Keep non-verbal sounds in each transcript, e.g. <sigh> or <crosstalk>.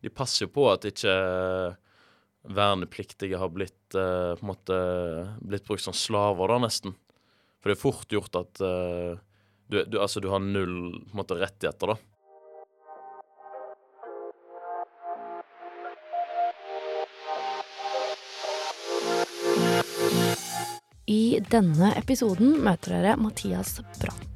de passer jo på at ikke vernepliktige har blitt uh, på en måte blitt brukt som slaver, da, nesten. For det er fort gjort at uh, du, du, altså, du har null på en måte, rettigheter, da. I denne episoden møter dere Mathias Brandt.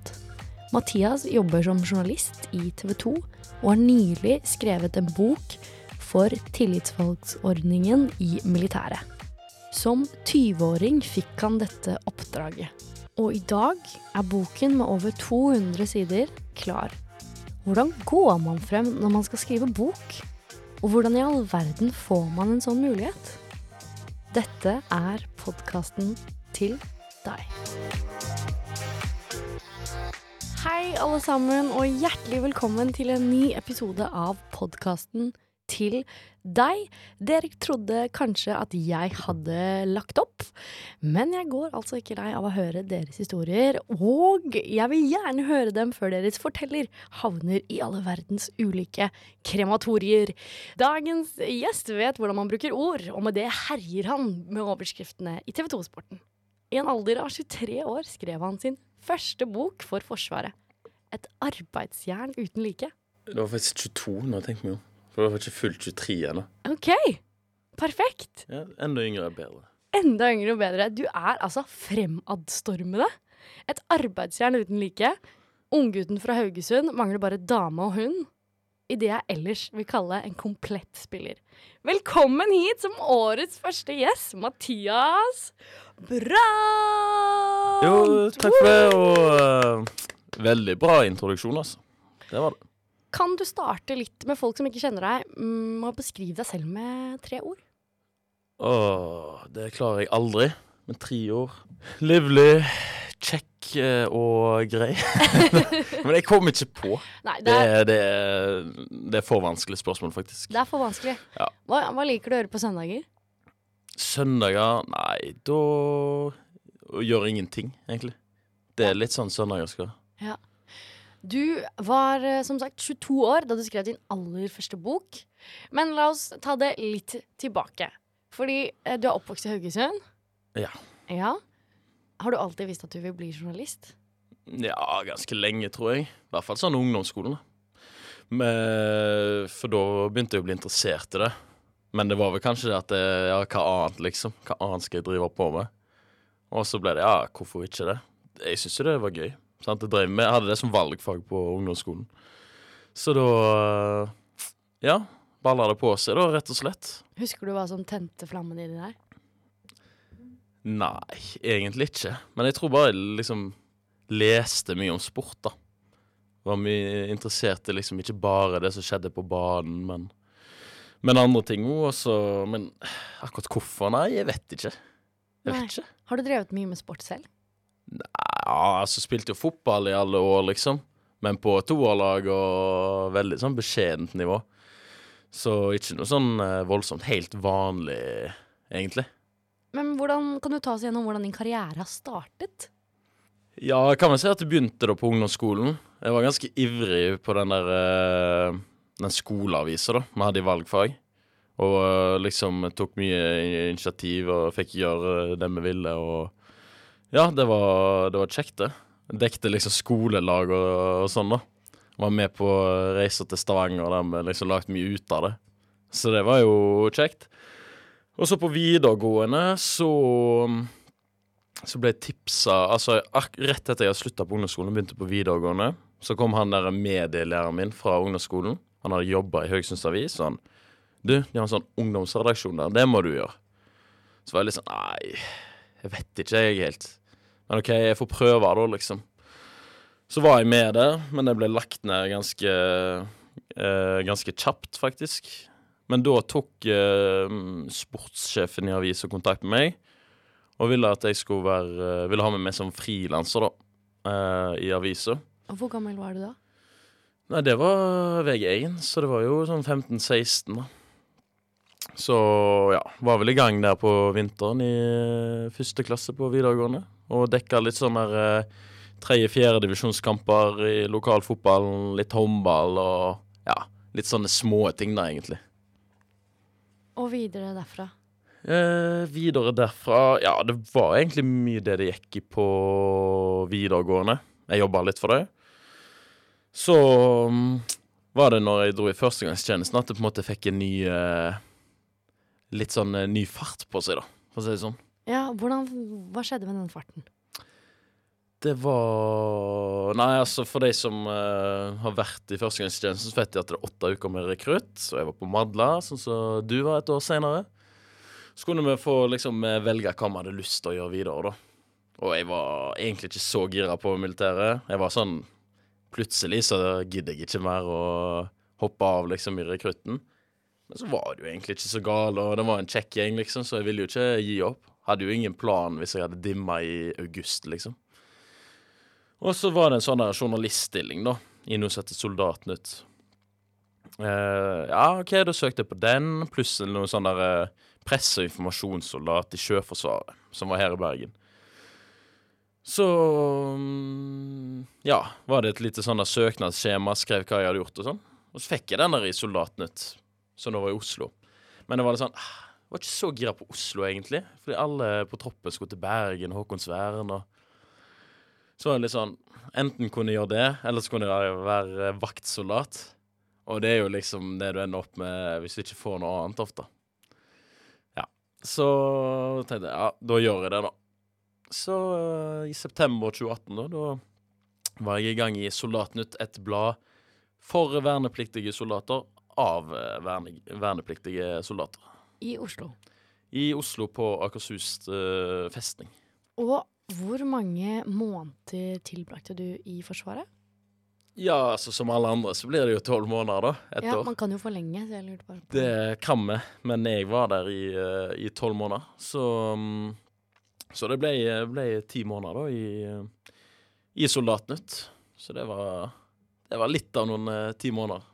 Mathias jobber som journalist i TV 2 og har nylig skrevet en bok for tillitsvalgsordningen i militæret. Som 20-åring fikk han dette oppdraget. Og i dag er boken med over 200 sider klar. Hvordan går man frem når man skal skrive bok? Og hvordan i all verden får man en sånn mulighet? Dette er podkasten til deg. Hei, alle sammen, og hjertelig velkommen til en ny episode av podkasten til deg. Dere trodde kanskje at jeg hadde lagt opp, men jeg går altså ikke lei av å høre deres historier, og jeg vil gjerne høre dem før deres forteller havner i alle verdens ulike krematorier. Dagens gjest vet hvordan man bruker ord, og med det herjer han med overskriftene i TV 2-sporten. I en alder av 23 år skrev han sin første bok for Forsvaret. Et arbeidsjern uten like. Det var faktisk 22 nå, tenk meg om. For det var ikke fullt 23 ennå. OK! Perfekt! Ja, enda yngre er bedre. Enda yngre og bedre. Du er altså fremadstormende. Et arbeidsjern uten like. Unggutten fra Haugesund mangler bare dame og hund. I det jeg ellers vil kalle en komplett spiller. Velkommen hit som årets første gjest, Mathias Brandt! Jo, takk for det, og uh, veldig bra introduksjon, altså. Det var det. Kan du starte litt med folk som ikke kjenner deg, mm, med å beskrive deg selv med tre ord? Åh, det klarer jeg aldri. Med tre ord. Livlig, kjekk eh, og grei. <laughs> Men jeg kommer ikke på. Nei, det er, det, er, det er for vanskelig spørsmål, faktisk. det er for vanskelig. Ja. Hva, hva liker du å gjøre på søndager? Søndager Nei, da gjør ingenting, egentlig. Det er litt sånn søndager skal. Du var eh, som sagt 22 år da du skrev din aller første bok. Men la oss ta det litt tilbake. Fordi eh, du er oppvokst i Haugesund. Ja. Ja. Har du alltid visst at du vil bli journalist? Ja, ganske lenge, tror jeg. I hvert fall sånn ungdomsskolen. Men, for da begynte jeg å bli interessert i det. Men det var vel kanskje det at det, Ja, hva annet, liksom? Hva annet skal jeg drive på med? Og så ble det ja, hvorfor ikke det? Jeg syns jo det var gøy. Sant? Jeg, drev med, jeg hadde det som valgfag på ungdomsskolen. Så da Ja, balla det på seg, da, rett og slett. Husker du hva som tente flammen i det der? Nei, egentlig ikke. Men jeg tror bare jeg liksom leste mye om sport, da. Var mye interessert i liksom ikke bare det som skjedde på banen, men, men andre ting òg. Men akkurat hvorfor? Nei, jeg vet ikke. Jeg Nei. vet ikke. Har du drevet mye med sport selv? Ja, altså spilte jo fotball i alle år, liksom. Men på toerlag og veldig sånn beskjedent nivå. Så ikke noe sånn eh, voldsomt helt vanlig, egentlig. Men hvordan, kan du ta oss gjennom hvordan din karriere har startet? Ja, kan vel si at det begynte da på ungdomsskolen. Jeg var ganske ivrig på den der eh, Den skoleavisa da vi hadde i valgfag. Og eh, liksom tok mye initiativ og fikk gjøre det vi ville. Og ja, det var, det var kjekt, det. Dekte liksom skolelag og, og sånn, da. Var med på reiser til Stavanger der vi liksom lagde mye ut av det. Så det var jo kjekt. Og så på videregående så så ble jeg tipsa Altså rett etter jeg hadde slutta på ungdomsskolen begynte på videregående, så kom han der medielæreren min fra ungdomsskolen. Han hadde jobba i Haugesunds Avis, og han Du, de har en sånn ungdomsredaksjon der, det må du gjøre. Så var jeg litt sånn Nei, jeg vet ikke, jeg helt. Men OK, jeg får prøve da, liksom. Så var jeg med der, men det ble lagt ned ganske eh, Ganske kjapt, faktisk. Men da tok eh, sportssjefen i avisa kontakt med meg og ville at jeg skulle være eh, Ville ha meg med som frilanser, da, eh, i avisa. Og hvor gammel var du da? Nei, det var VG1, så det var jo sånn 15-16, da. Så ja, var vel i gang der på vinteren i eh, første klasse på videregående. Og dekka litt sånn der eh, tredje-fjerde divisjonskamper i lokalfotballen, litt håndball og ja, litt sånne små ting da, egentlig. Og videre derfra. Eh, videre derfra Ja, det var egentlig mye det det gikk i på videregående. Jeg jobba litt for det. Så mm, var det når jeg dro i førstegangstjenesten at det på en måte fikk en ny eh, Litt sånn eh, ny fart på seg, da, for å si det sånn. Ja, hvordan, Hva skjedde med den farten? Det var Nei, altså, for de som eh, har vært i førstegangstjenesten, så vet de at det er åtte uker med rekrutt. Så jeg var på Madla, sånn som du var et år seinere. Så kunne vi få liksom eh, velge hva vi hadde lyst til å gjøre videre, da. Og jeg var egentlig ikke så gira på militæret. Jeg var sånn Plutselig så gidder jeg ikke mer å hoppe av liksom i rekrutten. Men så var det jo egentlig ikke så galt, og det var en kjekk gjeng, liksom, så jeg ville jo ikke gi opp. Hadde jo ingen plan hvis jeg hadde dimma i august, liksom. Og så var det en sånn journaliststilling, da, i noe som heter Soldatnytt. Uh, ja, OK, da søkte jeg på den, pluss noe sånn der uh, presse- og informasjonssoldat i Sjøforsvaret, som var her i Bergen. Så mm, ja, var det et lite sånn der søknadsskjema, skrev hva jeg hadde gjort og sånn. Og så fikk jeg den der i Soldatnytt, som da var i Oslo. Men det var litt sånn ah, Jeg var ikke så gira på Oslo, egentlig. Fordi alle på troppen skulle til Bergen Håkonsvern og Så var det litt sånn Enten kunne jeg gjøre det, eller så kunne jeg være vaktsoldat. Og det er jo liksom det du ender opp med hvis du ikke får noe annet ofte. Ja. Så tenkte jeg ja, da gjør jeg det, da. Så øh, i september 2018, da, da var jeg i gang i Soldatnytt, et blad for vernepliktige soldater av øh, verne, vernepliktige soldater. I Oslo. I Oslo på Akershus uh, festning. Og hvor mange måneder tilbrakte du i Forsvaret? Ja, altså som alle andre så blir det jo tolv måneder, da. Et ja, år. Man kan jo forlenge, så jeg lurte bare på Det kan vi, men jeg var der i i tolv måneder. Så, mm, så det ble, ble ti måneder da i, i Soldatnytt. Så det var, det var litt av noen eh, ti måneder.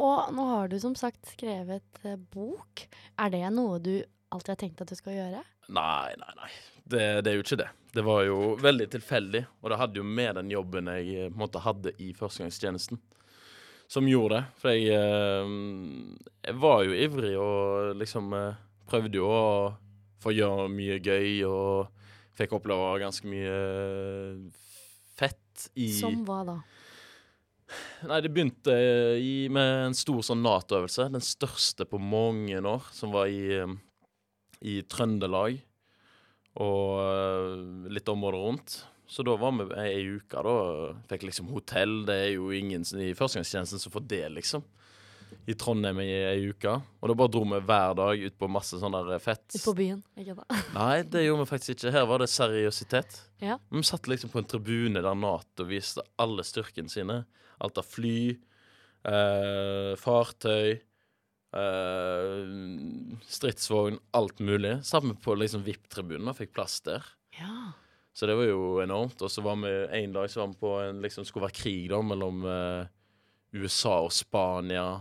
Og nå har du som sagt skrevet eh, bok. Er det noe du alltid har tenkt at du skal gjøre? Nei, nei, nei. Det, det er jo ikke det. Det var jo veldig tilfeldig, og det hadde jo med den jobben jeg eh, på en måte hadde i førstegangstjenesten, som gjorde det. For jeg, eh, jeg var jo ivrig og liksom eh, prøvde jo å få gjøre mye gøy, og fikk oppleve ganske mye eh, fett i Som hva da? Nei, det begynte i, med en stor sånn Nato-øvelse. Den største på mange år, som var i, eh, i Trøndelag og eh, litt områder rundt. Så da var vi ei uke, da. Fikk liksom hotell. Det er jo ingen i førstegangstjenesten som får det, liksom. I Trondheim i ei uke. Og da bare dro vi hver dag ut på masse sånn der fett. Ut på byen? Ikke da? <laughs> Nei, det gjorde vi faktisk ikke. Her var det seriøsitet. Ja. Vi satt liksom på en tribune der Nato viste alle styrkene sine. Alt av fly, eh, fartøy, eh, stridsvogn, alt mulig. Satt vi på liksom VIP-tribunen og fikk plass der. ja. Så det var jo enormt. Og så var vi en dag så var vi på en liksom skulle være krig da mellom eh, USA og Spania.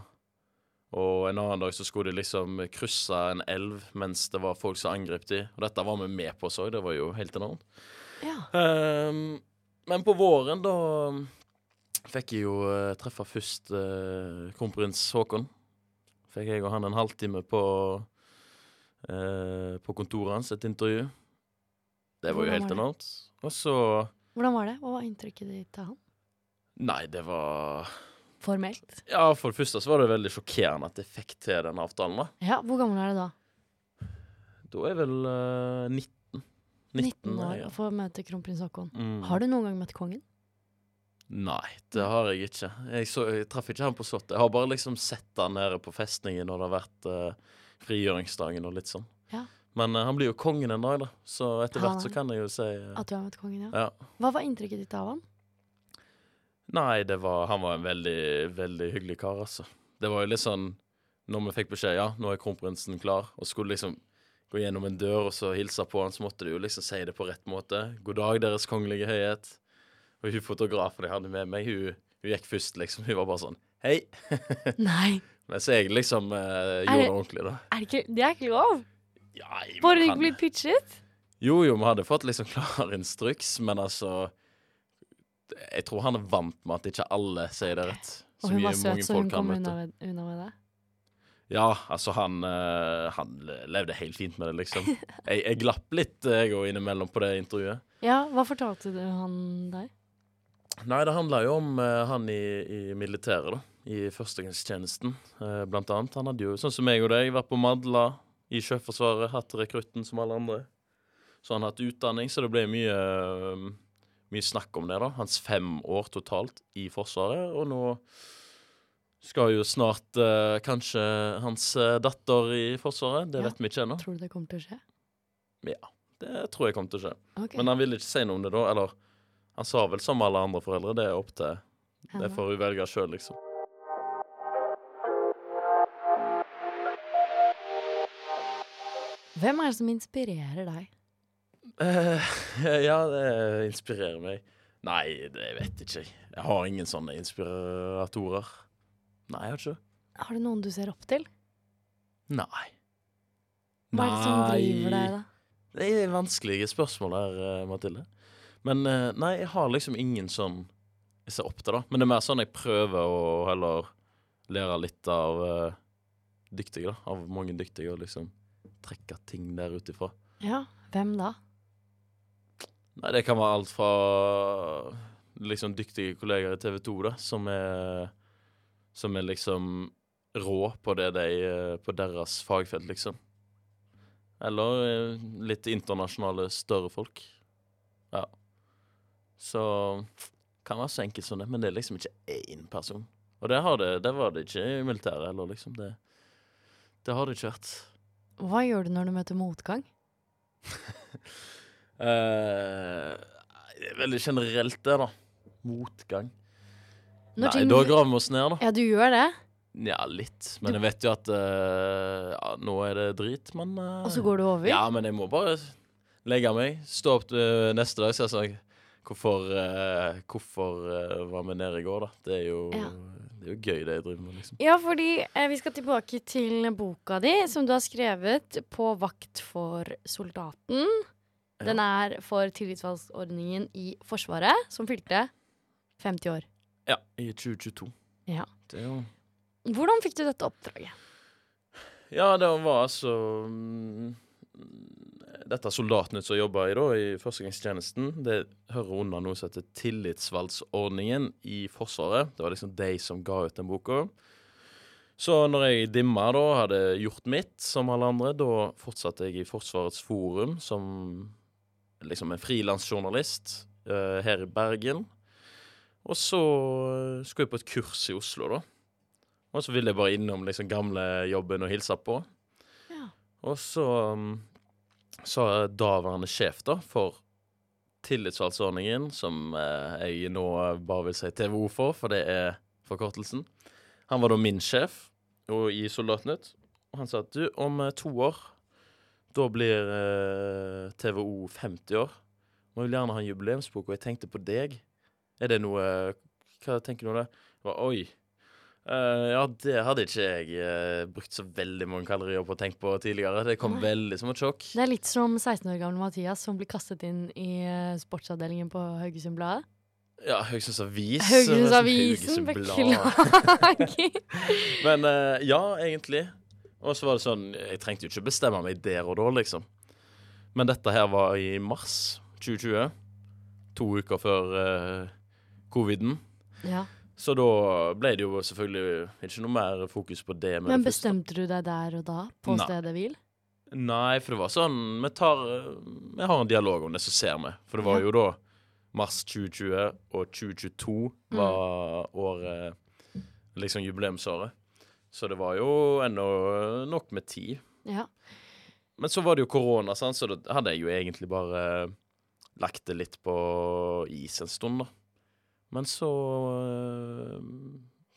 Og en annen dag så skulle de liksom krysse en elv mens det var folk som angrep de. Og dette var vi med på så, det var jo helt enormt. ja. Um, men på våren da fikk jeg jo uh, treffe først uh, kronprins Haakon. Fikk jeg og han en halvtime på, uh, på kontoret hans, et intervju. Det var jo helt var enormt. Og så Hvordan var det? Hva var inntrykket ditt av han? Nei, det var Formelt? Ja, for det første så var det veldig sjokkerende at jeg fikk til den avtalen, da. Ja, Hvor gammel er du da? Da er jeg vel uh, 19. 19 19 år ja. og få møte kronprins Haakon. Mm. Har du noen gang møtt kongen? Nei, det har jeg ikke. Jeg, så, jeg traff ikke han på Slottet. Jeg har bare liksom sett han nede på festningen når det har vært uh, frigjøringsdagen og litt sånn. Ja. Men uh, han blir jo kongen en dag, da. Så etter hvert så kan jeg jo si eh, At du har møtt kongen, ja. ja. Hva var inntrykket ditt av han? Nei, det var, han var en veldig, veldig hyggelig kar, altså. Det var jo litt sånn Når vi fikk beskjed ja, nå er kronprinsen klar, og skulle liksom gå gjennom en dør og så hilse på han, så måtte du jo liksom si det på rett måte. God dag, Deres kongelige høyhet. Og hun fotografen jeg hadde med meg, hun, hun gikk først, liksom. Hun var bare sånn Hei. <laughs> Nei, Mens jeg liksom eh, gjorde det- ordentlig, da. er det, ikke, det er ikke lov! Ja, Får du ikke blir pitchet? Jo, jo, vi hadde fått liksom klar <laughs> instruks, men altså Jeg tror han er vant med at ikke alle sier det rett. Og hun var søt, så hun kom unna, med- unna med det? Ja, altså han, eh, han levde helt fint med det, liksom. <laughs> Jeg, jeg glapp litt, jeg òg, innimellom på det intervjuet. Ja, hva fortalte du han der? Nei, det handla jo om uh, han i, i militæret, da. I førstegangstjenesten, uh, blant annet. Han hadde jo, sånn som meg og deg, vært på Madla i Sjøforsvaret, hatt rekrutten som alle andre. Så han har hatt utdanning, så det ble mye, eh, mye snakk om det, da. Hans fem år totalt i Forsvaret, og nå skal jo snart uh, kanskje hans eh, datter i Forsvaret. Det Ja. vet vi ikke ennå. Tror du det kommer til å skje? Ja, det tror jeg kommer til å skje. Okay. Men han ville ikke si noe om det da. Eller han sa vel som alle andre foreldre, det er opp til Det får hun velge sjøl, liksom. Hvem er det som inspirerer deg? Eh, <laughs> ja, det inspirerer meg. Nei, det vet ikke jeg. Jeg har ingen sånne inspiratorer. Nei, jeg har ikke det. Har du noen du ser opp til? Nei. Hva er det som driver deg, da? Det er vanskelige spørsmål her, eh, Mathilde. Men eh, nei, jeg har liksom ingen sånn jeg ser opp til, da. Men det er mer sånn jeg prøver å heller lære litt av uh, dyktige, da. Av mange dyktige, og liksom trekke ting der ut ifra. Ja, hvem da? Nei, det kan være alt fra liksom dyktige kolleger i TV 2, da, som er Som er liksom rå på det de eh, På deres fagfelt, liksom. Eller eh, litt internasjonale, større folk. Ja. Så kan være så enkelt som det, men det er liksom ikke én person. Og det, har det, det var det ikke i militæret heller, liksom. Det, det har det ikke vært. Hva gjør du når du møter motgang? <laughs> Eh, det veldig generelt, det, da. Motgang. Når Nei, ting- da graver vi oss ned, da. Ja, du gjør det, Ja, litt. Men jeg vet jo at eh, ja, nå er det drit, men eh, og så går du over? Ja, men jeg må bare legge meg. Stå opp eh, neste dag så jeg sånn Hvorfor, eh, hvorfor eh, var vi nede i går, da? Det er jo, Ja. det er jo gøy, det jeg driver med, liksom. Ja, fordi eh, vi skal tilbake til boka di, som du har skrevet på vakt for soldaten. Den er for tillitsvalgsordningen i Forsvaret, som fylte 50 år. Ja, i 2022. Ja. Det er jo Hvordan fikk du dette oppdraget? Ja, det var altså mm, Dette soldatene som jobba i da, i førstegangstjenesten, det hører under noe som heter Tillitsvalgsordningen i Forsvaret. Det var liksom de som ga ut den boka. Så når jeg dimma da, hadde gjort mitt som alle andre, da fortsatte jeg i Forsvarets forum som liksom en frilansjournalist uh, her i Bergen. Og så eh, skulle jeg på et kurs i Oslo, da. Og så ville jeg bare innom liksom gamle jobben og hilse på. Ja. Og så um, sa daværende sjef da for tillitsvalgsordningen, som eh, jeg nå bare vil si TVO for, for det er forkortelsen. Han var da min sjef og i Soldatnytt. Og han sa at du, om eh, to år, da blir eh, TVO 50 år. Man vil gjerne ha en jubileumsbok, og jeg tenkte på deg. Er det noe Hva tenker du om det? Jeg Oi. Eh, ja, det hadde ikke jeg eh, brukt så veldig mange kalorier på å tenke på tidligere. Det kom Nei. veldig som et sjokk. Det er litt som 16 år gamle Mathias som blir kastet inn i eh, sportsavdelingen på Haugesund-bladet. Ja, Haugesunds Avis. Haugesunds Avisen, Haugesund beklager. <laughs> Men eh, ja, egentlig. Og så var det sånn Jeg trengte jo ikke bestemme meg der og da, liksom. Men dette her var i mars 2020. To uker før eh, coviden. ja. Så da ble det jo selvfølgelig ikke noe mer fokus på det. Men det bestemte du deg der og da, på Nei. stedet hvil? Nei, for det var sånn Vi tar Vi har en dialog om det, så ser vi. For det var Ja. jo da mars 2020 og 2022 var året Liksom jubileumsåret. Så det var jo ennå nok med tid. Ja. Men så var det jo korona, sant? så da hadde jeg jo egentlig bare lagt det litt på is en stund, da. Men så eh,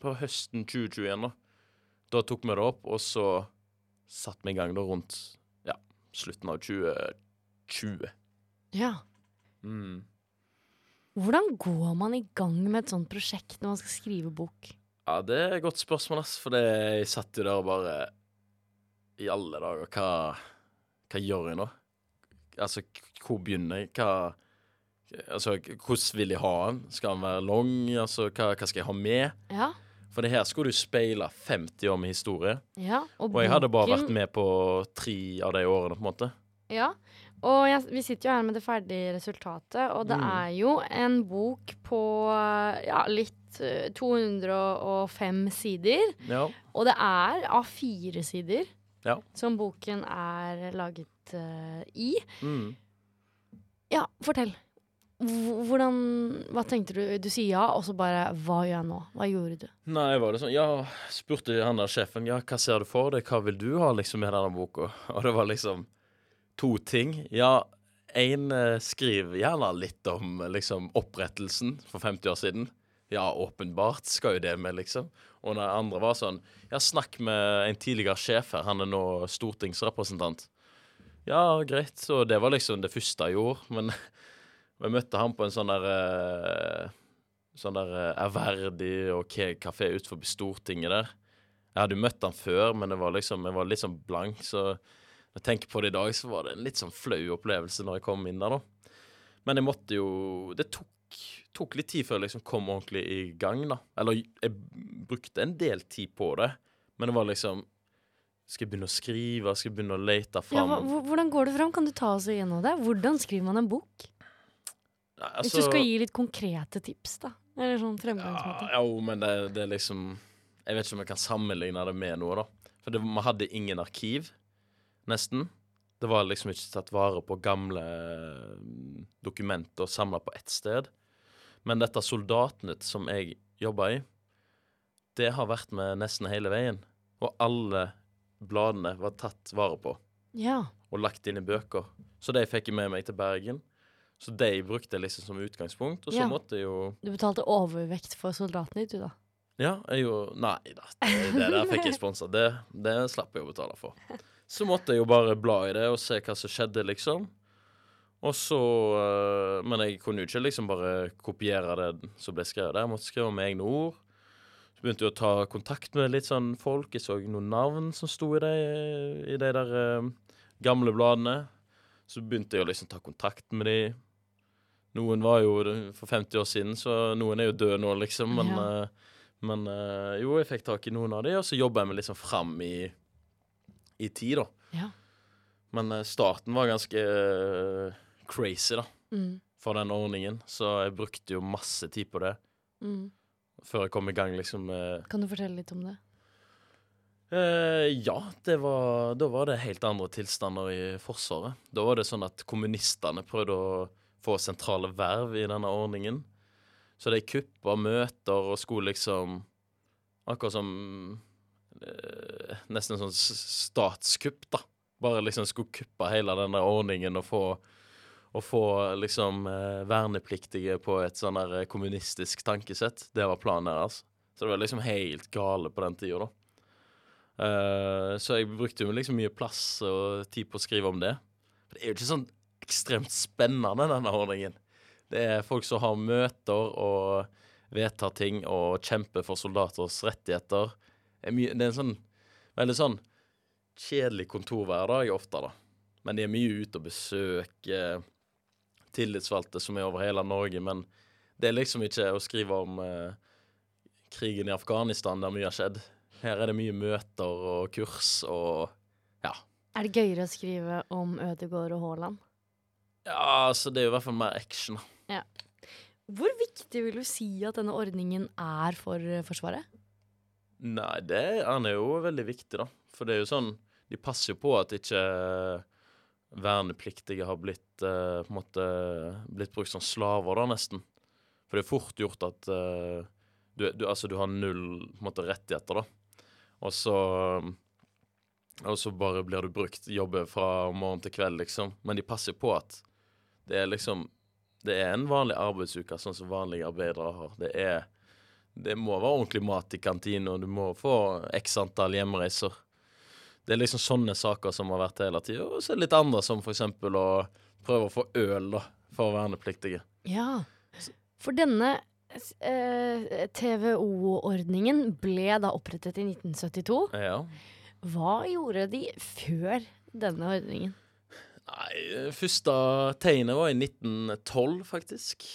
På høsten 2021, da, da tok vi det opp, og så satte vi i gang da rundt ja, slutten av 2020. ja. Mm. Hvordan går man i gang med et sånt prosjekt når man skal skrive bok? Ja, det er et godt spørsmål, ass. For det, jeg satt jo der og bare I alle dager, hva, hva gjør jeg nå? Altså, hvor begynner jeg? Hva Altså, hvordan vil jeg ha den? Skal den være lang? Altså, hva, hva skal jeg ha med? Ja. For det her skulle du speile 50 år med historie. Ja, Og jeg hadde bare vært med på tre av de årene, på en måte. Ja, og jeg, vi sitter jo her med det ferdige resultatet, og det Mm. er jo en bok på ja, litt eh, 205 sider. Ja. Og det er av fire sider Ja. som boken er laget uh, i. Mm. Ja, fortell. Hvordan Hva tenkte du? Du sier ja, og så bare Hva gjør jeg nå? Hva gjorde du? Nei, var det sånn Ja, spurte han der sjefen Ja, hva ser du for deg? Hva vil du ha liksom med denne boka? <laughs> Og det var liksom to ting. Ja, én skriver skriv gjerne litt om eh, liksom opprettelsen for 50 år siden. Ja, åpenbart skal jo det med, liksom. Og den andre var sånn Ja, snakk med en tidligere sjef her. Han er nå stortingsrepresentant. Ja, greit. Så det var liksom det første jeg gjorde. Men <laughs> jeg møtte han på en sånn der eh, Sånn der eh, ærverdig og kafé utenfor Stortinget der. Jeg hadde jo møtt han før, men det var liksom, jeg var litt sånn blank, så når jeg tenker på det i dag, så var det en litt sånn flau opplevelse når jeg kom inn der, da. Men jeg måtte jo Det tok, tok litt tid før jeg liksom kom ordentlig i gang, da. Eller jeg brukte en del tid på det, men det var liksom Skal jeg begynne å skrive? Skal jeg begynne å lete fram? Ja, hvordan går det fram? Kan du ta oss igjennom det? Hvordan skriver man en bok? Nei, Hvis du altså- skal gi litt konkrete tips, da. Eller sånn fremgangsmåte. Ja, jo, men det, det er liksom Jeg vet ikke om jeg kan sammenligne det med noe, da. For det, man hadde ingen arkiv, nesten. Det var liksom ikke tatt vare på gamle mm, dokumenter samla på ett sted. Men dette Soldatnytt som jeg jobba i, det har vært med nesten hele veien. Og alle bladene var tatt vare på Ja. og lagt inn i bøker. Så de fikk jeg med meg til Bergen. Så de brukte jeg liksom som utgangspunkt. Og så Ja. måtte jeg jo Du betalte overvekt for Soldatnytt, du, da. Ja, jeg jo Nei da, det, det der fikk jeg sponsa. Det, det slapp jeg å betale for. <laughs> Så måtte jeg jo bare bla i det og se hva som skjedde, liksom. Og så øh, Men jeg kunne jo ikke liksom bare kopiere det som ble skrevet der. Jeg måtte skrive med egne ord. Så begynte jeg å ta kontakt med litt sånn folk. Jeg så noen navn som sto i de, i de der øh, gamle bladene. Så begynte jeg å liksom ta kontakt med de. Noen var jo for 50 år siden, så noen er jo døde nå, liksom. Men Ja. øh, men jo, jeg fikk tak i noen av de, og så jobba jeg meg liksom fram i, i tid, da. Ja. Men eh, starten var ganske eh, crazy, da, Mm. for den ordningen. Så jeg brukte jo masse tid på det Mm. før jeg kom i gang, liksom. med Kan du fortelle litt om det? Uh, ja, det var, da var det helt andre tilstander i Forsvaret. Da var det sånn at kommunistene prøvde å få sentrale verv i denne ordningen. Så de kuppa møter og skulle liksom Akkurat som eh, Nesten sånn statskupp, da. Bare liksom skulle kuppe hele denne ordningen og få, og få liksom eh, vernepliktige på et sånn der eh, kommunistisk tankesett. Det var planen deres. Så det var liksom helt gale på den tida, da. Uh, så jeg brukte jo liksom mye plass og tid på å skrive om det. For det er jo ikke sånn ekstremt spennende, denne ordningen. Det er folk som har møter og vedtar ting og kjemper for soldaters rettigheter. Er, mye, det er en sånn veldig sånn kjedelig kontorhverdag ofte, da. Men de er mye ute og besøker tillitsvalgte som er over hele Norge. Men det er liksom ikke å skrive om eh, krigen i Afghanistan der mye har skjedd. Her er det mye møter og kurs og ja. Er det gøyere å skrive om Ødegaard og Haaland? Ja, altså det er jo i hvert fall mer action. Ja. Hvor viktig vil du si at denne ordningen er for eh, Forsvaret? Nei, det han er jo veldig viktig, da. For det er jo sånn De passer jo på at ikke vernepliktige har blitt uh, på en måte blitt brukt som slaver, da, nesten. For det er fort gjort at uh, du, du, altså, du har null på en måte, rettigheter, da. Og så Og så bare blir du brukt, jobber fra morgen til kveld, liksom. Men de passer på at det er liksom Det er en vanlig arbeidsuke, sånn som vanlige arbeidere har. Det er det må være ordentlig mat i kantinen, og du må få x antall hjemreiser. Det er liksom sånne saker som har vært hele tida. Og så er det litt andre, som eksempel å prøve å få øl da, for vernepliktige. Ja. For denne eh, TVO-ordningen ble da opprettet i 1972. Ja. Hva gjorde de før denne ordningen? Nei, første tegnet var i 1912, faktisk.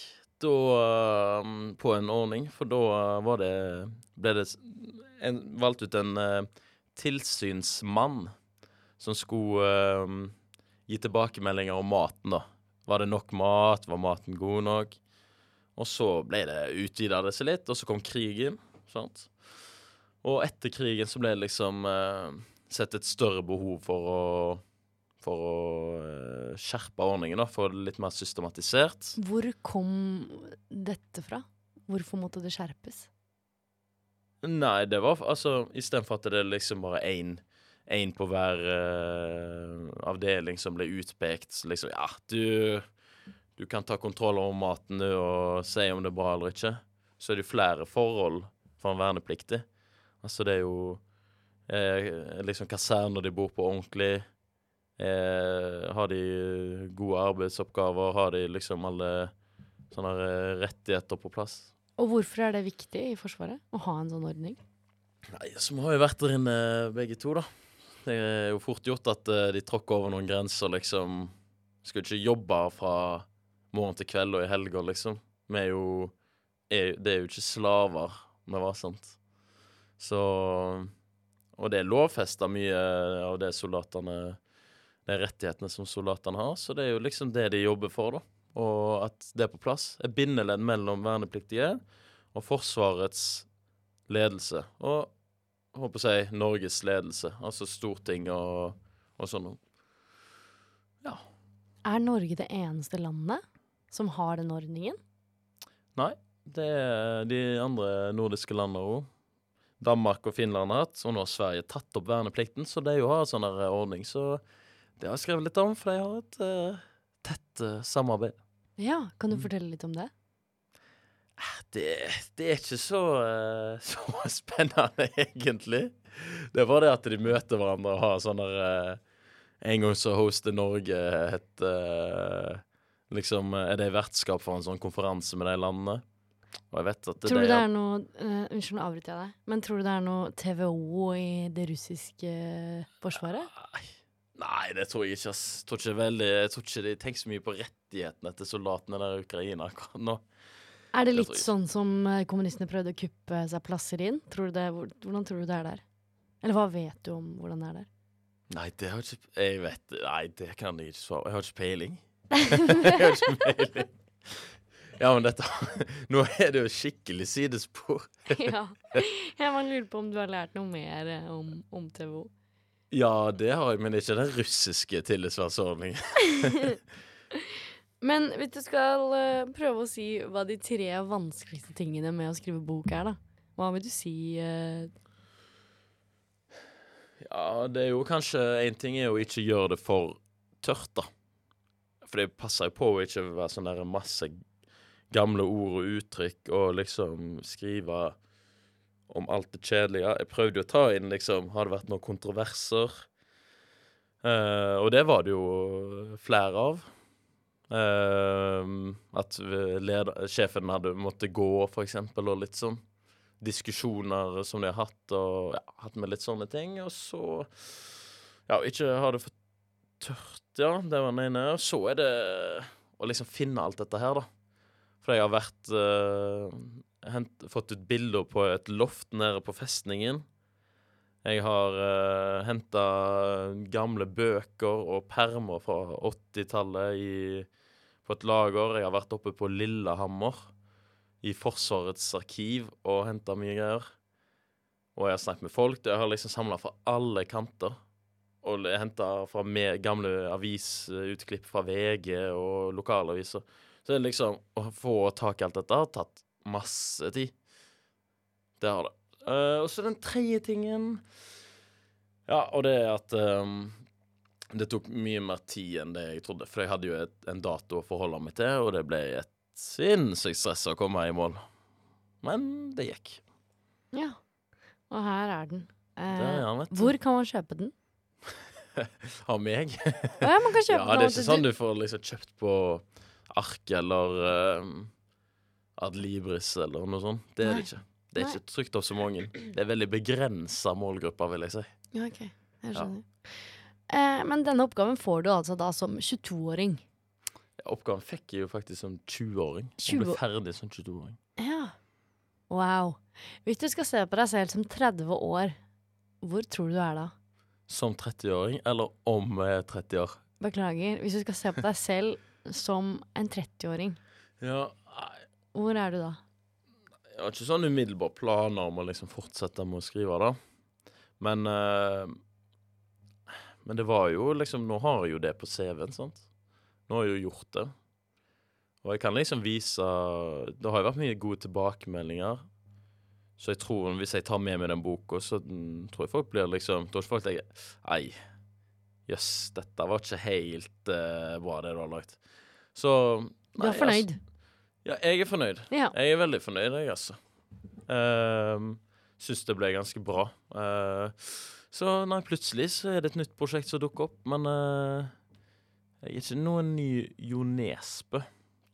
Da eh, på en ordning, for da var det ble det en, valgt ut en uh, tilsynsmann som skulle uh, gi tilbakemeldinger om maten, da. Var det nok mat? Var maten god nok? Og så ble det utvida seg litt, og så kom krigen. Sant? Og etter krigen så ble det liksom uh, sett et større behov for å for å eh, skjerpe ordningen, da, få det litt mer systematisert. Hvor kom dette fra? Hvorfor måtte det skjerpes? Nei, det var altså Istedenfor at det er liksom bare én én på hver uh, avdeling som ble utpekt. Så liksom, ja, du, du kan ta kontroll over maten du, og si om det er bra eller ikke. Så er det jo flere forhold for en vernepliktig. Altså, det er jo eh, liksom kaserner de bor på ordentlig. Eh, har de gode arbeidsoppgaver? Har de liksom alle sånne eh, rettigheter på plass? Og hvorfor er det viktig i Forsvaret å ha en sånn ordning? Nei, så vi har jo vært der inne begge to, da. Det er jo fort gjort at eh, de tråkker over noen grenser, liksom. Skal ikke jobbe fra morgen til kveld og i helger, liksom. Vi er jo er, Det er jo ikke slaver vi var, sant. Så Og det er lovfesta mye av det soldatene De rettighetene som soldatene har, så det er jo liksom det de jobber for, da. Og at det er på plass. Et bindeledd mellom vernepliktige og Forsvarets ledelse. Og jeg håper å si Norges ledelse, altså storting og, og sånn. Ja. Er Norge det eneste landet som har den ordningen? Nei, det er de andre nordiske landene òg. Danmark og Finland har hatt, og nå har Sverige tatt opp verneplikten, så de jo har en sånn ordning. Så det har jeg skrevet litt om, for de har et uh, tett uh, samarbeid. Ja, kan du fortelle litt om det? Det, det er ikke så, uh, <laughs> så spennende, egentlig. Det er bare det at de møter hverandre og har sånn eh, En gang så hostet Norge et Liksom er det vertskap for en sånn konferanse med de landene. Og jeg vet at det, Tror du det det er noe uh, Unnskyld, nå avbryter jeg deg. Men tror du det er noe TVO i det russiske forsvaret? Nei, det tror jeg ikke. ass. Jeg tror ikke, veldig, jeg tror ikke de tenker så mye på rettighetene til soldatene der i Ukraina akkurat nå. Er det det litt tror jeg sånn som eh, kommunistene prøvde å kuppe seg plasser inn? Tror du det, hvor- hvordan tror du det er der? Eller hva vet du om hvordan det er der? Nei, det har jeg ikke Jeg vet Nei, det kan jeg ikke svare Jeg har ikke peiling. <laughs> jeg har ikke peiling. Ja, men dette <laughs> Nå er det jo skikkelig sidespor. <laughs> ja. Jeg bare lurer på om du har lært noe mer eh, om, om TVO. Ja, det har jeg, men det er ikke den russiske tillitsvalgsordningen. <laughs> Men hvis du skal eh, prøve å si hva de tre vanskeligste tingene med å skrive bok er, da. Hva vil du si Uh... Ja, det er jo kanskje En ting er å ikke gjøre det for tørt, da. For det passer jo på å ikke være sånn der masse gamle ord og uttrykk og liksom skrive om alt det kjedelige. Jeg prøvde jo å ta inn liksom Har det vært noen kontroverser? Uh, og det var det jo flere av. Uh, at leder, sjefen hadde måttet gå, for eksempel, og litt sånn. Diskusjoner som de har hatt, og ja, hatt med litt sånne ting. Og så Ja, ikke har det for tørt, ja. Det var den ene. Og så er det å liksom finne alt dette her, da. For jeg har vært eh, hent, Fått ut bilder på et loft nede på festningen. Jeg har uh, henta gamle bøker og permer fra 80-tallet på et lager. Jeg har vært oppe på Lillehammer, i Forsvarets arkiv, og henta mye greier. Og jeg har snakket med folk. Jeg har liksom samla fra alle kanter. Og henta fra gamle avisutklipp fra VG og lokalaviser. Så det er liksom Å få tak i alt dette har tatt masse tid. Det har det. Uh, og så den tredje tingen Ja, og det er at um, det tok mye mer tid enn det jeg trodde. For jeg hadde jo et, en dato å forholde meg til, og det ble et sinnssykt stress å komme i mål. Men det gikk. Ja. Og her er den. Eh, er hvor kan man kjøpe den? <laughs> Av meg. Ja, man kan kjøpe <laughs> Ja, den det er ikke sånn du får liksom kjøpt på ark eller ehm, Adlibris eller noe sånt. Det er Nei. det ikke. Det er Nei. ikke trygt av så mange. Det er veldig begrensa målgrupper, vil jeg si. Ja, ok. Jeg skjønner. Eh, men denne oppgaven får du altså da som 22-åring. oppgaven fikk jeg jo faktisk som 20-åring. Og 20 ble ferdig som 22-åring. Ja. Wow. Hvis du skal se på deg selv som 30 år, hvor tror du du er da? Som 30-åring, eller om jeg er 30 år. Beklager. Hvis du skal se på deg selv som en 30-åring, Ja, hvor er du da? jeg har ikke sånn umiddelbare planer om å liksom fortsette med å skrive, da. Men uh, Men det var jo liksom Nå har jeg jo det på CV-en, sant. Nå har jeg jo gjort det. Og jeg kan liksom vise Det har jo vært mye gode tilbakemeldinger. Så jeg tror hvis jeg tar med meg den boka, så tror jeg folk blir liksom Tror ikke folk tenker Ei, jøss, dette var ikke helt uh, bra, det du har lagt. Så Du er fornøyd? Ja, jeg er fornøyd. Ja. Jeg er veldig fornøyd, jeg, altså. Uh, Syns det ble ganske bra. Uh, så nei, plutselig så er det et nytt prosjekt som dukker opp, men uh, jeg er ikke noen ny Jo Nesbø.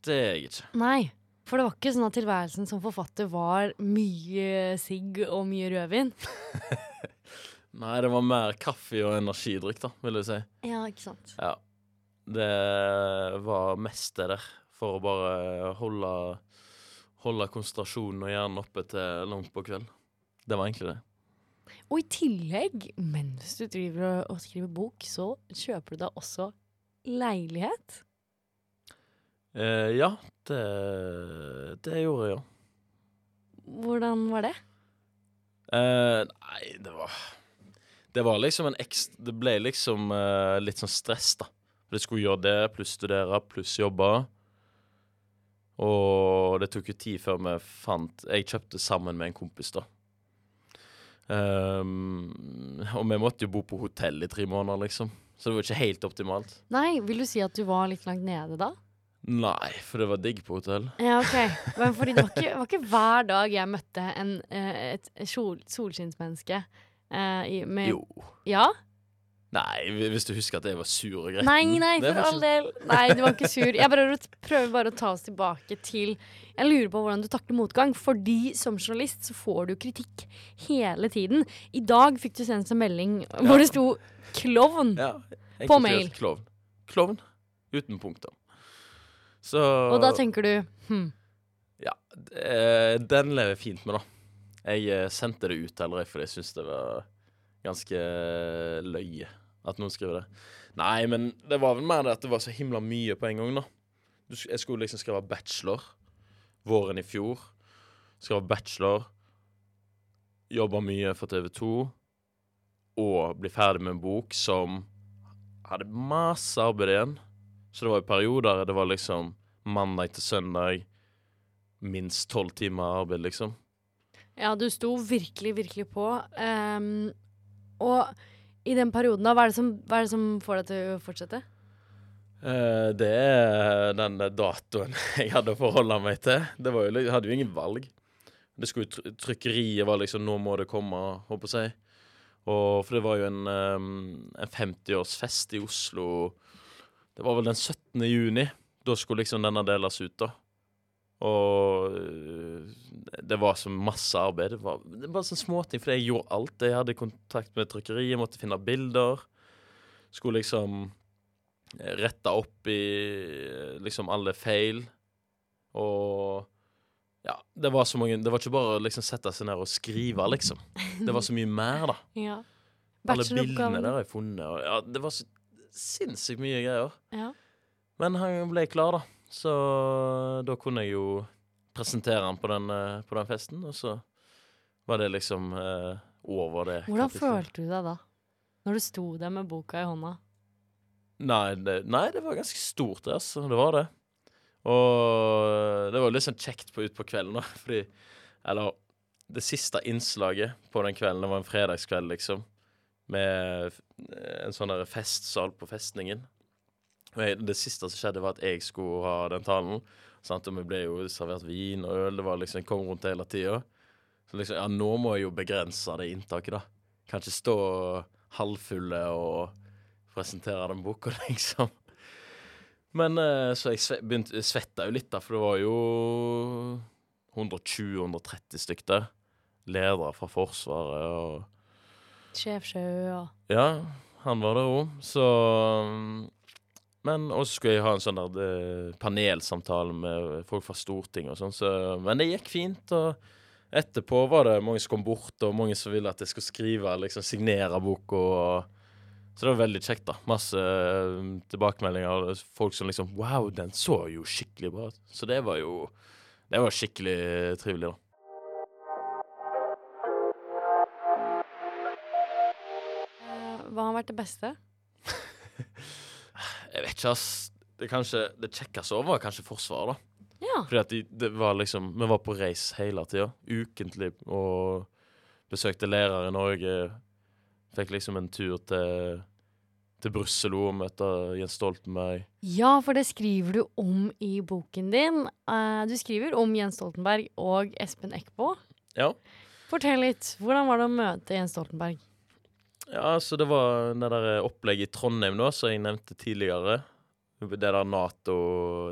Det er jeg ikke. Nei. For det var ikke sånn at tilværelsen som forfatter var mye sigg og mye rødvin. <laughs> Nei, det var mer kaffe og energidrikk, da, vil du si. Ja, ikke sant. Ja. Det var mest det der, for å bare holde Holde konsentrasjonen og hjernen oppe til langt på kveld. Det var egentlig det. Og i tillegg, mens du driver og- skriver bok, så kjøper du deg også leilighet. Eh, ja, det, det gjorde jeg, ja. Hvordan var det? Eh, nei, det var Det var liksom en ekstra Det ble liksom eh, litt sånn stress, da. For jeg skulle gjøre det, pluss studere, pluss jobbe. Og det tok jo tid før vi fant Jeg kjøpte sammen med en kompis, da. Um, og vi måtte jo bo på hotell i tre måneder, liksom. Så det var ikke helt optimalt. Nei, vil du si at du var litt langt nede da? Nei, for det var digg på hotell. Ja, ok. Men fordi det var ikke, det var ikke hver dag jeg møtte en, eh, et sol, solskinnsmenneske. eh, med, Jo. Ja? Nei, hvis du husker at jeg var sur og gretten. Nei, nei, for all del. Nei, du var ikke sur. Jeg bare prøver bare å ta oss tilbake til Jeg lurer på hvordan du takler motgang. Fordi som journalist så får du kritikk hele tiden. I dag fikk du sendt en melding hvor det sto 'klovn'. Ja, På mail. greit Klovn. Klovn uten punktum. Så Og da tenker du hm, Ja, eh, den lever fint med, da. Jeg eh, sendte det ut allerede fordi jeg syntes det var ganske løye at noen skriver det. Nei, men det var vel mer det at det var så himla mye på en gang, da. Jeg skulle liksom skrive bachelor våren i fjor. Skrev bachelor. Jobba mye for TV 2. Og bli ferdig med en bok som hadde masse arbeid igjen. Så det var jo perioder det var liksom mandag til søndag minst tolv timer arbeid, liksom. Ja, du sto virkelig, virkelig på. Um, og i den perioden, da, hva er, det som, er det som får deg til å fortsette? Uh, det er den datoen <laughs> jeg hadde å forholde meg til. Jo, jeg hadde jo ingen valg. Det skulle Trykkeriet var liksom 'nå må det komme', håper jeg. Og for det var jo en, um, en 50-årsfest i Oslo Det var vel den 17. juni. Da skulle liksom denne deles ut, da. Og øh, det var så masse arbeid. Det var, det var sånne småting, for jeg gjorde alt. Jeg hadde kontakt med trykkeriet, måtte finne bilder. Skulle liksom eh, rette opp i eh, liksom alle feil. Og ja, det var så mange Det var ikke bare å liksom sette seg ned og skrive, liksom. Det var så mye mer, da. <laughs> Ja. Alle bildene der har jeg funnet. Og ja, det var så sinnssykt mye greier. Ja. Men han ble klar, da. Så da kunne jeg jo presentere han på den, eh, på den festen, og så var det liksom eh, over det. Hvordan følte du deg da? Når du sto der med boka i hånda? Nei det, nei, det var ganske stort, det, altså. Det var det. Og det var litt sånn kjekt på ut på kvelden, da, <laughs> fordi Eller det siste innslaget på den kvelden, det var en fredagskveld, liksom, med en sånn der festsal på festningen. Det siste som skjedde, var at jeg skulle ha den talen. Sant? Og vi ble jo servert vin og øl. Det var liksom, kom rundt hele tida. Så liksom, ja, nå må jeg jo begrense det inntaket, da. Kan ikke stå halvfulle og presentere den boka, <laughs> liksom. Men eh, så jeg sve, begynte, svetta jo litt, da, for det var jo 120-130 stykk der. Ledere fra Forsvaret og Sjef Sjø og Ja, han var der òg. Så mm, Men også skulle jeg ha en sånn der eh, panelsamtale med folk fra Stortinget og sånn, så Men det gikk fint, og etterpå var det mange som kom bort, og mange som ville at jeg skulle skrive, liksom signere boka. Så det var veldig kjekt, da. Masse eh, tilbakemeldinger. Folk som liksom Wow, den så jo skikkelig bra ut. Så det var jo Det var skikkelig trivelig, da. Hva har vært det beste? <laughs> Jeg vet ikke, ass. Det, kanskje, det kjekkeste år var kanskje Forsvaret, da. Ja. Fordi at de, det var liksom Vi var på reis hele tida. Ukentlig. Og besøkte lærere i Norge. Fikk liksom en tur til, til Brussel og møte Jens Stoltenberg. ja, for det skriver du om i boken din. Eh, du skriver om Jens Stoltenberg og Espen Eckbo. Ja. Fortell litt. Hvordan var det å møte Jens Stoltenberg? Ja, så det var det der opplegget i Trondheim nå, som jeg nevnte tidligere. Det der NATO,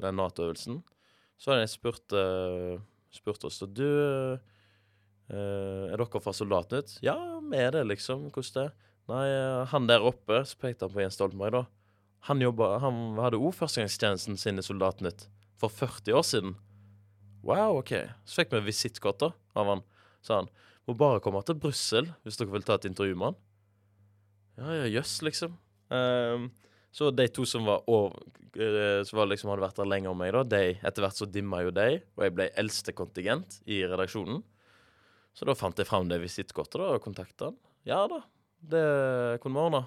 den Nato-øvelsen. Så hadde jeg spurt, uh, spurt oss og Du, uh, er dere fra Soldatnytt? Ja, vi er det, liksom. Hvordan det? Nei, eh, han der oppe, så pekte han på Jens Stoltenberg, da. Han, jobba, han hadde òg førstegangstjenesten sin i Soldatnytt for 40 år siden. Wow, OK. Så fikk vi visittkort da, av han. Sa han. Må bare komme til Brussel hvis dere vil ta et intervju med han. Ja, ja, jøss, liksom. Um, så de to som var over, eh, som var liksom hadde vært der lenger enn meg, da, de, etter hvert så dimma jo de, og jeg ble eldste kontingent i redaksjonen. Så da fant jeg fram det visittkortet og kontakta han. Ja da, det kunne vi ordne.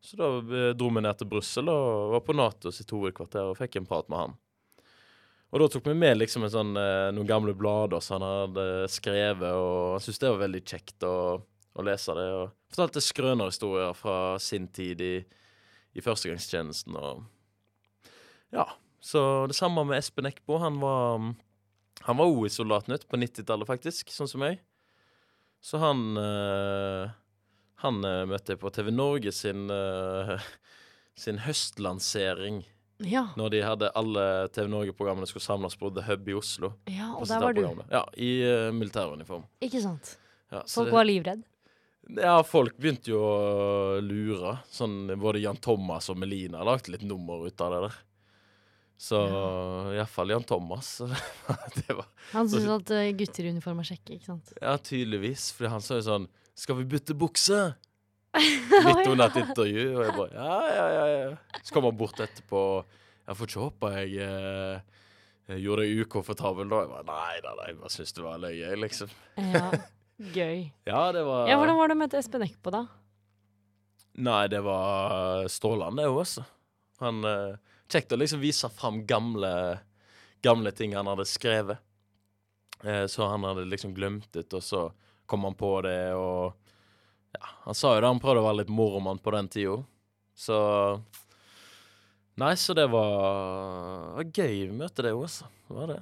Så da eh, dro vi ned til Brussel og var på Nato sitt hovedkvarter og fikk en prat med han. Og da tok vi med liksom sånn, eh, noen gamle blader som han hadde skrevet, og han syntes det var veldig kjekt å, å lese det. Og fortalte skrønerhistorier fra sin tid i, i førstegangstjenesten. Og ja, så det samme med Espen Eckbo. Han var Han var òg i Soldatnytt på 90-tallet, faktisk, sånn som meg. Så han eh, Han eh, møtte jeg på TV Norge sin eh, <laughs> sin høstlansering. Ja, Når de hadde alle TV Norge-programmene skulle samles på The Hub i Oslo. ja og der var du. Ja, i uh, militæruniform. Ikke sant? Ja, Folk det- var livredd. Ja, folk begynte jo å lure. Sånn, både Jan Thomas og Melina lagde litt nummer ut av det der. Så i iallfall Jan Thomas. <laughs> det var Han syntes at eh, gutter i uniform er kjekke, ikke sant? Ja, tydeligvis. Fordi han sa jo sånn Skal vi bytte bukse? <laughs> Midt under et intervju. Og jeg bare Ja, ja, ja. ja. Så kom han bort etterpå. Jeg får ikke håpe jeg eh, jeg gjorde deg ukomfortabel da. Jeg bare Nei da, jeg bare syntes det var løye, liksom. Ja, gøy. Ja, det var Ja, Hvordan var det å møte Espen Eckbo, da? Nei, det var strålende, det òg, altså. Han eh, Kjekt å liksom vise fram gamle, gamle ting han hadde skrevet. Eh, så han hadde liksom glemt det, og så kom han på det, og Ja, han sa jo det, han prøvde å være litt moromann på den tida. Så Nei, så det var, var gøy møte, det òg, altså. Det var det.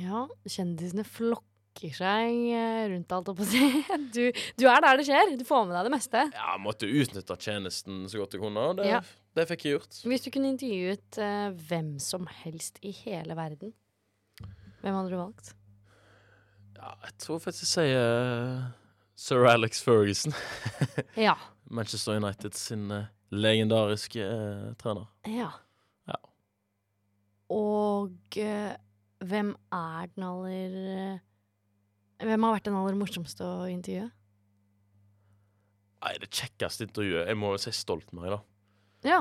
Ja, kjendisene flokker seg eh, rundt alt, holdt på å si. <laughs> Du, du er der det skjer. Du får med deg det meste. Ja, måtte utnytte tjenesten så godt jeg kunne, det, Ja. det fikk jeg gjort. Hvis du kunne intervjuet uh, hvem som helst i hele verden, hvem hadde du valgt? Ja, jeg tror faktisk jeg sier uh, Sir Alex Ferguson. <laughs> Ja. Manchester United sin uh, legendariske trener. ja. Ja. Og hvem er den aller Hvem har vært den aller morsomste å intervjue? Nei, det kjekkeste intervjuet Jeg må jo si Stoltenberg, da. Ja.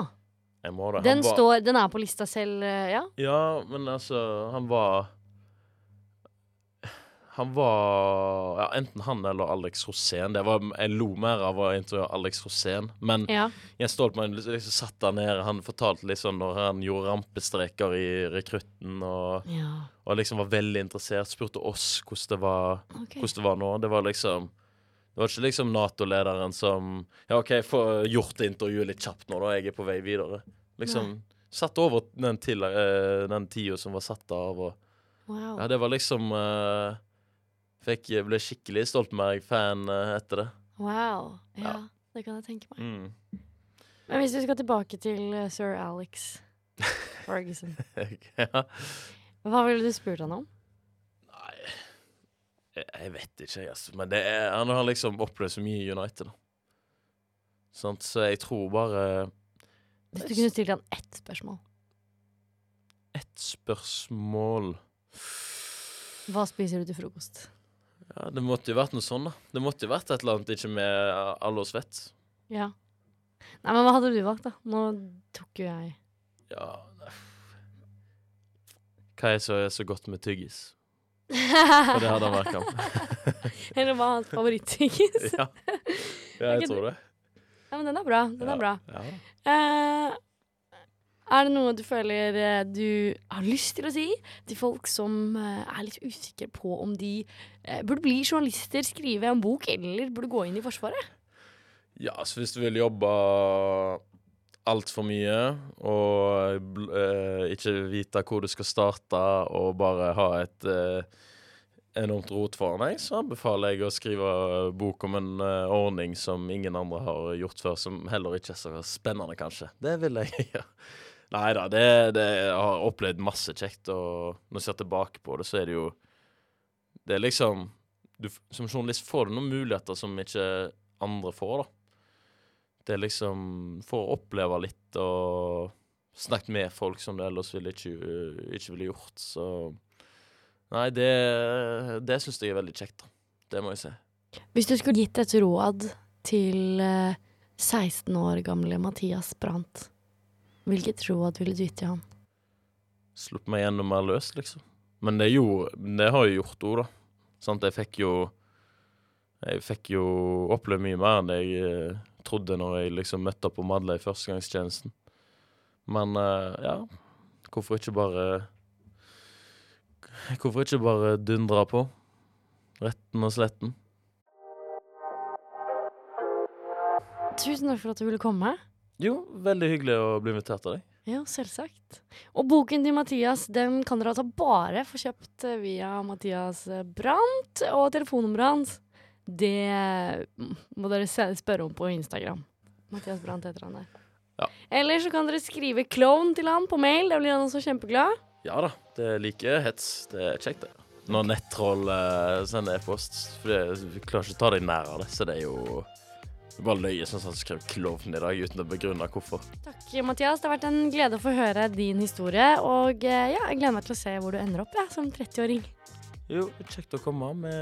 Den, var- står, den er på lista selv, eh, ja? Ja, men altså, han var Han var ja, enten han eller Alex Rosén. Det var, jeg lo mer av å intervjue Alex Rosén. Men Ja. Jens Stoltenberg liksom, liksom satt der nede. Han fortalte litt sånn når han gjorde rampestreker i rekrutten, og, ja. og liksom var veldig interessert. Spurte oss hvordan det var okay. hvordan det var nå. Det var liksom Det var ikke liksom Nato-lederen som Ja, OK, få gjort det intervjuet litt kjapt nå, da. Jeg er på vei videre. Liksom satt over den, til, eh, den tida som var satt av, og Wow. Ja, det var liksom eh, Fikk Ble skikkelig Stoltenberg-fan eh, etter det. wow. Ja, Ja. det kan jeg tenke meg. Mm. Men hvis du skal tilbake til eh, sir Alex <laughs> Ferguson, ja. hva ville du spurt han om? Nei jeg, jeg vet ikke, jeg, altså. Men det er, han har liksom opplevd så mye i United, da. Så jeg tror bare Hvis du kunne stilt han ett spørsmål, Ett spørsmål hva spiser du til frokost? Ja, Det måtte jo vært noe sånn, da. Det måtte jo vært et eller annet ikke med vet. Ja. Nei, men hva hadde du valgt, da? Nå tok jo jeg Ja Hva er så, så godt med tyggis? For det hadde han vært kamp. <laughs> Eller hva hans favoritttyggis? ja. ja, jeg tror det. Ja, men den er bra. Den er bra. Ja. Eh, er det noe du føler eh, du har lyst til å si til folk som eh, er litt usikre på om de eh, burde bli journalister, skrive en bok, eller burde gå inn i Forsvaret? Ja, så hvis du vil jobbe altfor mye og eh, ikke vite hvor du skal starte, og bare ha et eh, enormt rot foran deg, så anbefaler jeg å skrive bok om en eh, ordning som ingen andre har gjort før, som heller ikke er så spennende, kanskje. Det vil jeg <laughs> gjøre. Nei da, det, det jeg har opplevd masse kjekt, og når jeg ser tilbake på det, så er det jo Det er liksom du, Som journalist får du noen muligheter som ikke andre får, da. Det er liksom For å oppleve litt og snakket med folk som du ellers ville ikke, ikke ville gjort, så Nei, det, det syns jeg er veldig kjekt, da. Det må jeg si. Hvis du skulle gitt et råd til eh, 16 år gamle Mathias Brandt, hvilket råd ville du gitt til han? Sluppet meg gjennom mer løs, liksom. Men det, jo, det har jo gjort òg, da. Sant? Jeg fikk jo Jeg fikk jo oppleve mye mer enn jeg eh, trodde når jeg liksom møtte opp på Madla i førstegangstjenesten. Men eh, ja, hvorfor ikke bare Hvorfor ikke bare dundre på? Retten og sletten. Tusen takk for at du ville komme. Jo, veldig hyggelig å bli invitert av deg. Ja, selvsagt. Og boken til Mathias den kan dere altså bare få kjøpt eh, via Mathias Brandt. Og telefonnummeret hans, det må dere spørre om på Instagram. Mathias Brandt heter han der. Ja. Eller så kan dere skrive klovn til han på mail. Da blir han også kjempeglad. Ja da, det er like hets. Det er kjekt, det. Når nettroll eh, sender e-post. For jeg klarer ikke å ta deg nær av det, så det er jo det bare løye sånn som han skrev klovn i dag uten å begrunne hvorfor. Takk, Mathias. Det har vært en glede å få høre din historie. Og eh, ja, jeg gleder meg til å se hvor du ender opp ja, som 30-åring. Jo, kjekt å komme. Vi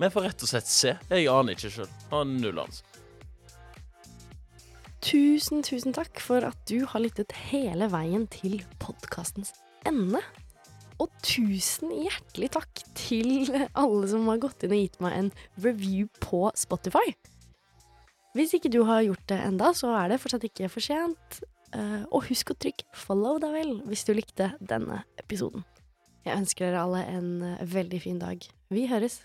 vi får rett og slett se. Jeg aner ikke sjøl. Har null anelse. Tusen, tusen takk for at du har lyttet hele veien til podkastens ende. Og tusen hjertelig takk til alle som har gått inn og gitt meg en review på Spotify. Hvis ikke du har gjort det enda, så er det fortsatt ikke for sent. Eh, og husk å trykke 'follow' da vel, hvis du likte denne episoden. Jeg ønsker dere alle en eh, veldig fin dag. Vi høres.